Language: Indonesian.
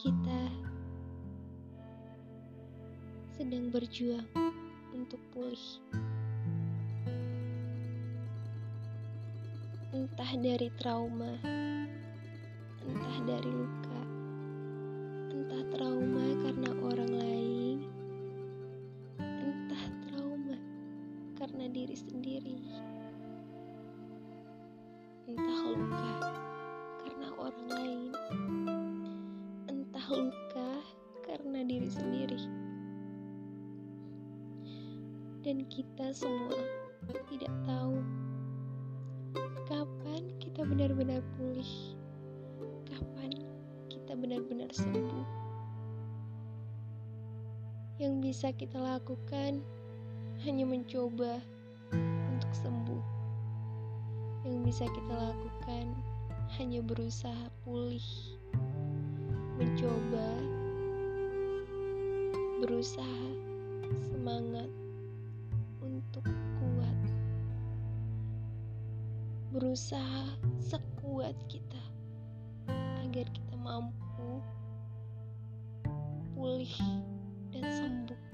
Kita sedang berjuang untuk pulih. Entah dari trauma, entah dari luka, entah trauma karena orang lain, entah trauma karena diri sendiri, entah luka karena orang lain, luka karena diri sendiri, dan kita semua tidak tahu kapan kita benar-benar pulih, kapan kita benar-benar sembuh. Yang bisa kita lakukan hanya mencoba untuk sembuh. Yang bisa kita lakukan hanya berusaha pulih, mencoba, berusaha, semangat untuk kuat, berusaha sekuat kita agar kita mampu pulih dan sembuh.